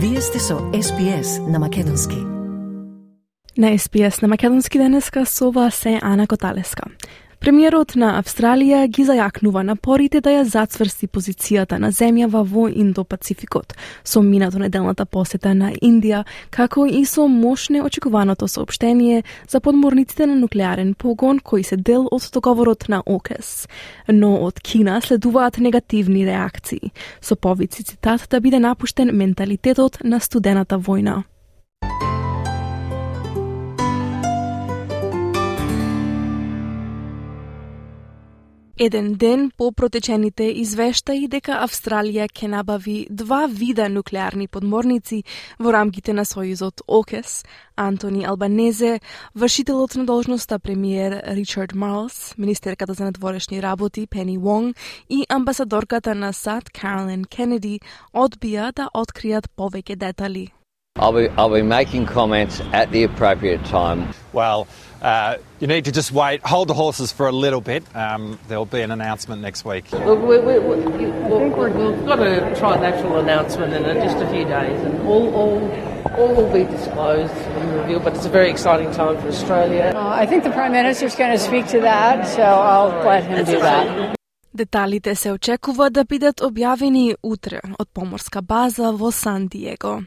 Вие сте со SPS на Македонски. На SPS на Македонски денеска со вас се Ана Коталеска. Премиерот на Австралија ги зајакнува напорите да ја зацврсти позицијата на земјава во Индо-Пацификот со минато неделната посета на Индија, како и со мошне очекуваното сообштение за подморниците на нуклеарен погон кои се дел од договорот на ОКЕС. Но од Кина следуваат негативни реакции, со повици цитат да биде напуштен менталитетот на студената војна. Еден ден по протечените извештаи дека Австралија ќе набави два вида нуклеарни подморници во рамките на Сојузот ОКЕС, Антони Албанезе, вршителот на должноста премиер Ричард Марлс, министерката за надворешни работи Пени Вонг и амбасадорката на САД Каролин Кенеди одбија да откријат повеќе детали. I'll be, I'll be making comments at the appropriate time. Well, uh, you need to just wait, hold the horses for a little bit. Um, there'll be an announcement next week. Look, we, we, we, you- we'll, we've got to try an actual announcement in just a few days, and all, all, all will be disclosed and revealed. But it's a very exciting time for Australia. Uh, I think the Prime Minister's going to speak to that, so I'll let him do that. Деталите се очекува да бидат објавени утре од поморска база во Сан Диего.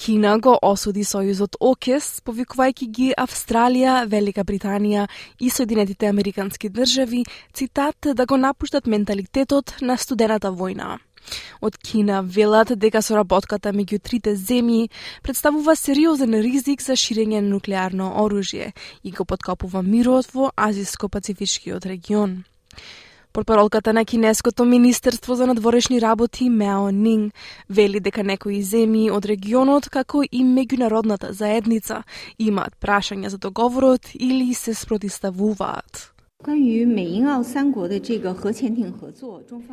Кина го осуди Сојузот ОКЕС, повикувајќи ги Австралија, Велика Британија и Соединетите Американски држави, цитат, да го напуштат менталитетот на студената војна. Од Кина велат дека соработката меѓу трите земји представува сериозен ризик за ширење на нуклеарно оружје и го подкопува мирот во Азиско-Пацифичкиот регион. Портпаролката на Кинеското Министерство за надворешни работи Мео Нинг вели дека некои земји од регионот како и меѓународната заедница имаат прашања за договорот или се спротиставуваат.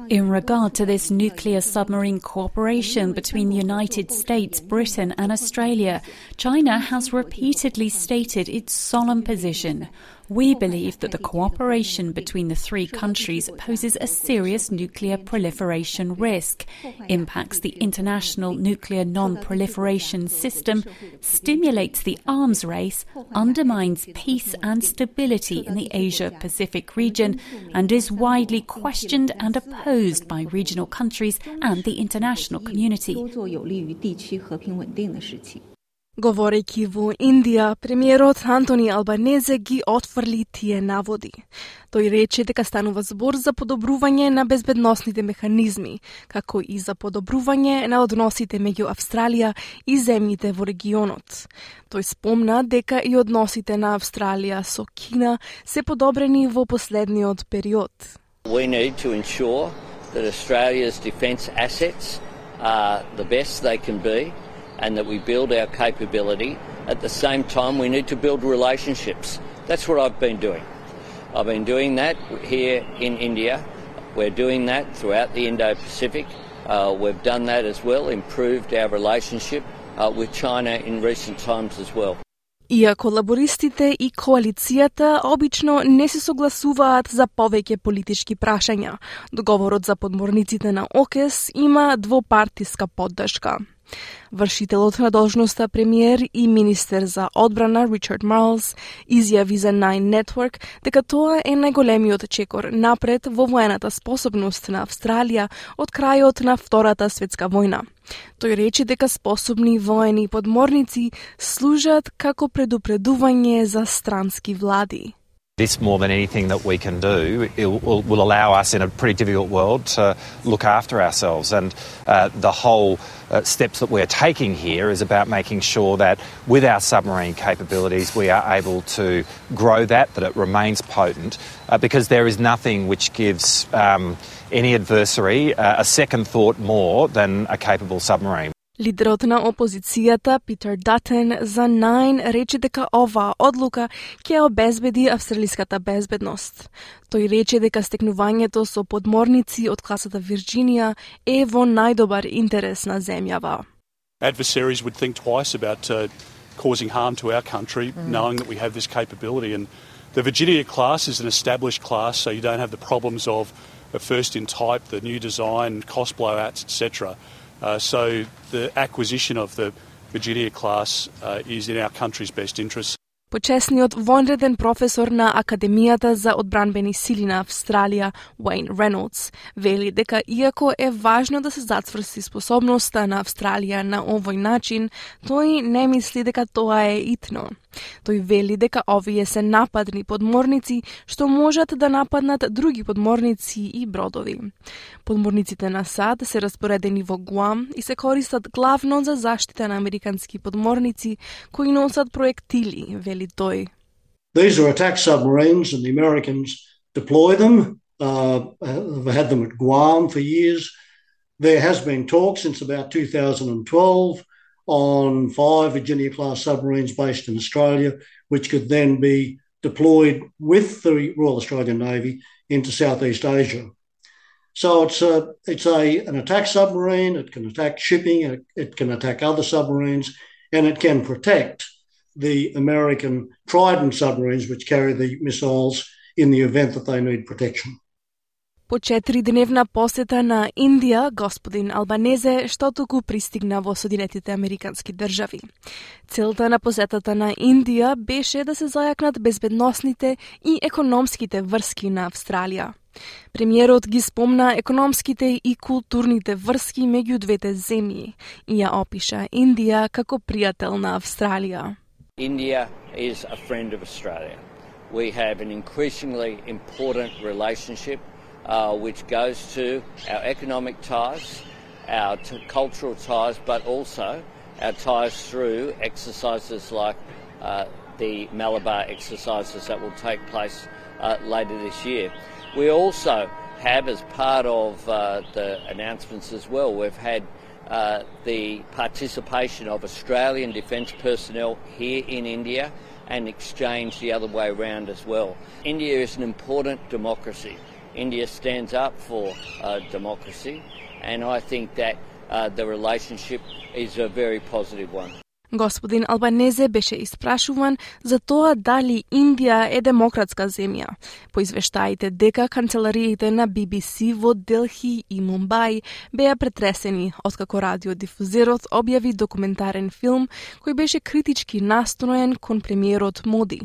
In regard to this nuclear submarine cooperation between the United States, Britain, and Australia, China has repeatedly stated its solemn position. We believe that the cooperation between the three countries poses a serious nuclear proliferation risk, impacts the international nuclear non proliferation system, stimulates the arms race, undermines peace and stability in the Asia Pacific region, and is widely questioned and opposed by regional countries and the international community. Говорејќи во Индија, премиерот Антони Албанезе ги отфрли тие наводи. Тој рече дека станува збор за подобрување на безбедносните механизми, како и за подобрување на односите меѓу Австралија и земјите во регионот. Тој спомна дека и односите на Австралија со Кина се подобрени во последниот период. We need to ensure that Australia's defence assets are the best they can be and that we build our capability. At the same time, we need to build relationships. That's what I've been doing. I've been doing that here in India. We're doing that throughout the Indo Pacific. Uh, we've done that as well, improved our relationship uh, with China in recent times as well. Иако лабористите и коалицијата обично не се согласуваат за повеќе политички прашања, договорот за подморниците на ОКЕС има двопартиска поддршка. Вршителот на должноста премиер и министер за одбрана Ричард Марлс изјави за Nine Network дека тоа е најголемиот чекор напред во воената способност на Австралија од крајот на Втората светска војна. Тој рече дека способни воени подморници служат како предупредување за странски влади. This, more than anything that we can do, will, will allow us in a pretty difficult world to look after ourselves. And uh, the whole uh, steps that we're taking here is about making sure that with our submarine capabilities, we are able to grow that, that it remains potent, uh, because there is nothing which gives um, any adversary uh, a second thought more than a capable submarine. Лидерот на опозицијата Питер Датен за Nine рече дека оваа одлука ќе обезбеди австралиската безбедност. Тој рече дека стекнувањето со подморници од класата Вирџинија е во најдобар интерес на земјава. adversaries would think twice about uh, causing harm to our country, knowing that we have this capability. And the Virginia class is an established class, so you don't have the problems of a first in type, the new design, cost blowouts, etc. Uh, so the acquisition of the Virginia class uh, is in our country's best interest. Почесниот вонреден професор на Академијата за одбранбени сили на Австралија, Уейн Рейнолдс, вели дека иако е важно да се зацврси способноста на Австралија на овој начин, тој не мисли дека тоа е итно. Тој вели дека овие се нападни подморници што можат да нападнат други подморници и бродови. Подморниците на САД се распоредени во Гуам и се користат главно за заштита на американски подморници кои носат проектили, вели These are attack submarines, and the Americans deploy them. Uh, they've had them at Guam for years. There has been talk since about 2012 on five Virginia class submarines based in Australia, which could then be deployed with the Royal Australian Navy into Southeast Asia. So it's a it's a an attack submarine. It can attack shipping. It, it can attack other submarines, and it can protect the American Trident submarines, which carry the missiles in the event that they need protection. По четиридневна посета на Индија, господин Албанезе што току пристигна во Соединетите Американски држави. Целта на посетата на Индија беше да се зајакнат безбедносните и економските врски на Австралија. Премиерот ги спомна економските и културните врски меѓу двете земји и ја опиша Индија како пријател на Австралија. India is a friend of Australia. We have an increasingly important relationship uh, which goes to our economic ties, our cultural ties, but also our ties through exercises like uh, the Malabar exercises that will take place uh, later this year. We also have, as part of uh, the announcements as well, we've had uh, the participation of Australian defence personnel here in India and exchange the other way around as well. India is an important democracy. India stands up for uh, democracy, and I think that uh, the relationship is a very positive one. Господин Албанезе беше испрашуван за тоа дали Индија е демократска земја. По извештаите дека канцелариите на BBC во Делхи и Мумбај беа претресени откако радиодифузерот објави документарен филм кој беше критички настроен кон премиерот Моди.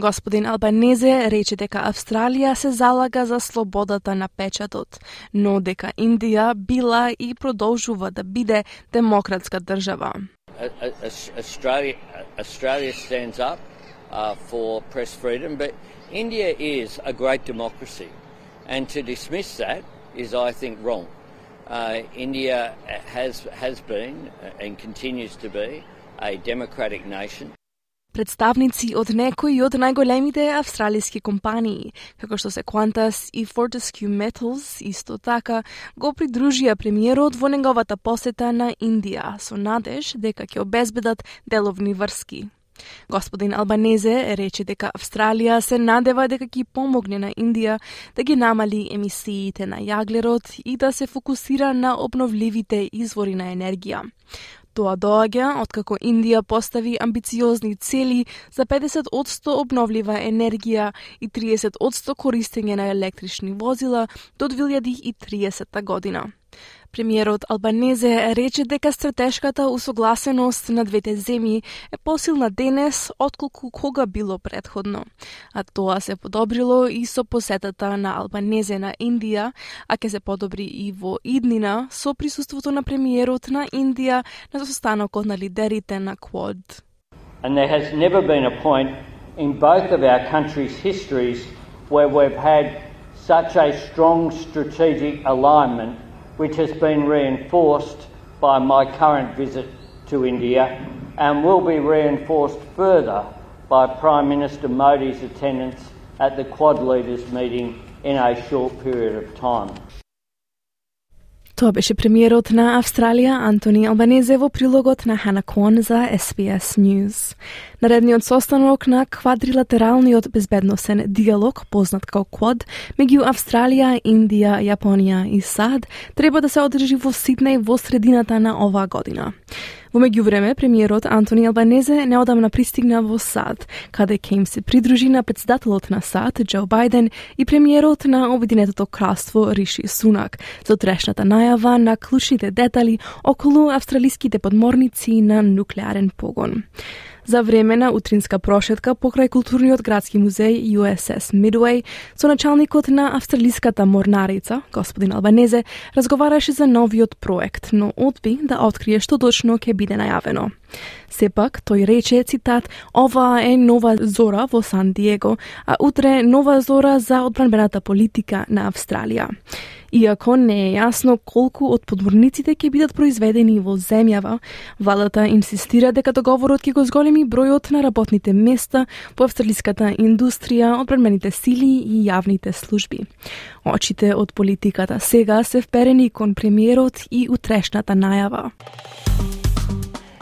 Господин Албанезе рече дека Австралија се залага за слободата на печатот, но дека Индија била и продолжува да биде демократска држава. Australia, Australia stands up uh, for press freedom, but India is a great democracy, and to dismiss that is, I think, wrong. Uh, India has has been and continues to be a democratic nation. Представници од некои од најголемите австралиски компании, како што се Qantas и Fortescue Metals, исто така го придружија премиерот во неговата посета на Индија со надеж дека ќе обезбедат деловни врски. Господин Албанезе рече дека Австралија се надева дека ќе помогне на Индија да ги намали емисиите на јаглерод и да се фокусира на обновливите извори на енергија. Тоа доаѓа откако Индија постави амбициозни цели за 50% обновлива енергија и 30% користење на електрични возила до 2030 година. Премиерот Албанезе рече дека стратешката усогласеност на двете земји е посилна денес отколку кога било предходно. А тоа се подобрило и со посетата на Албанезе на Индија, а ќе се подобри и во иднина со присуството на премиерот на Индија на состанокот на лидерите на Квод. And there has never been a point in both of our countries' histories where we've had such a strong strategic alignment which has been reinforced by my current visit to India and will be reinforced further by Prime Minister Modi's attendance at the Quad Leaders meeting in a short period of time. Тоа беше премиерот на Австралија Антони Албанезе во прилогот на Хана Кон за SBS News. Наредниот состанок на квадрилатералниот безбедносен диалог, познат како QUAD, меѓу Австралија, Индија, Јапонија и САД, треба да се одржи во Сиднеј во средината на оваа година. Во меѓувреме, премиерот Антони Албанезе неодамна пристигна во САД, каде ќе им се придружи на председателот на САД, Џо Бајден, и премиерот на Обединетото кралство Риши Сунак, за утрешната најава на клучните детали околу австралиските подморници на нуклеарен погон за време на утринска прошетка покрај културниот градски музеј USS Midway со началникот на австралиската морнарица, господин Албанезе, разговараше за новиот проект, но одби да открие што точно ќе биде најавено. Сепак, тој рече, цитат, ова е нова зора во Сан Диего, а утре нова зора за одбранбената политика на Австралија. Иако не е јасно колку од подморниците ќе бидат произведени во земјава, владата инсистира дека договорот ќе го зголеми бројот на работните места во австралиската индустрија, одбранбените сили и јавните служби. Очите од политиката сега се вперени кон премиерот и утрешната најава.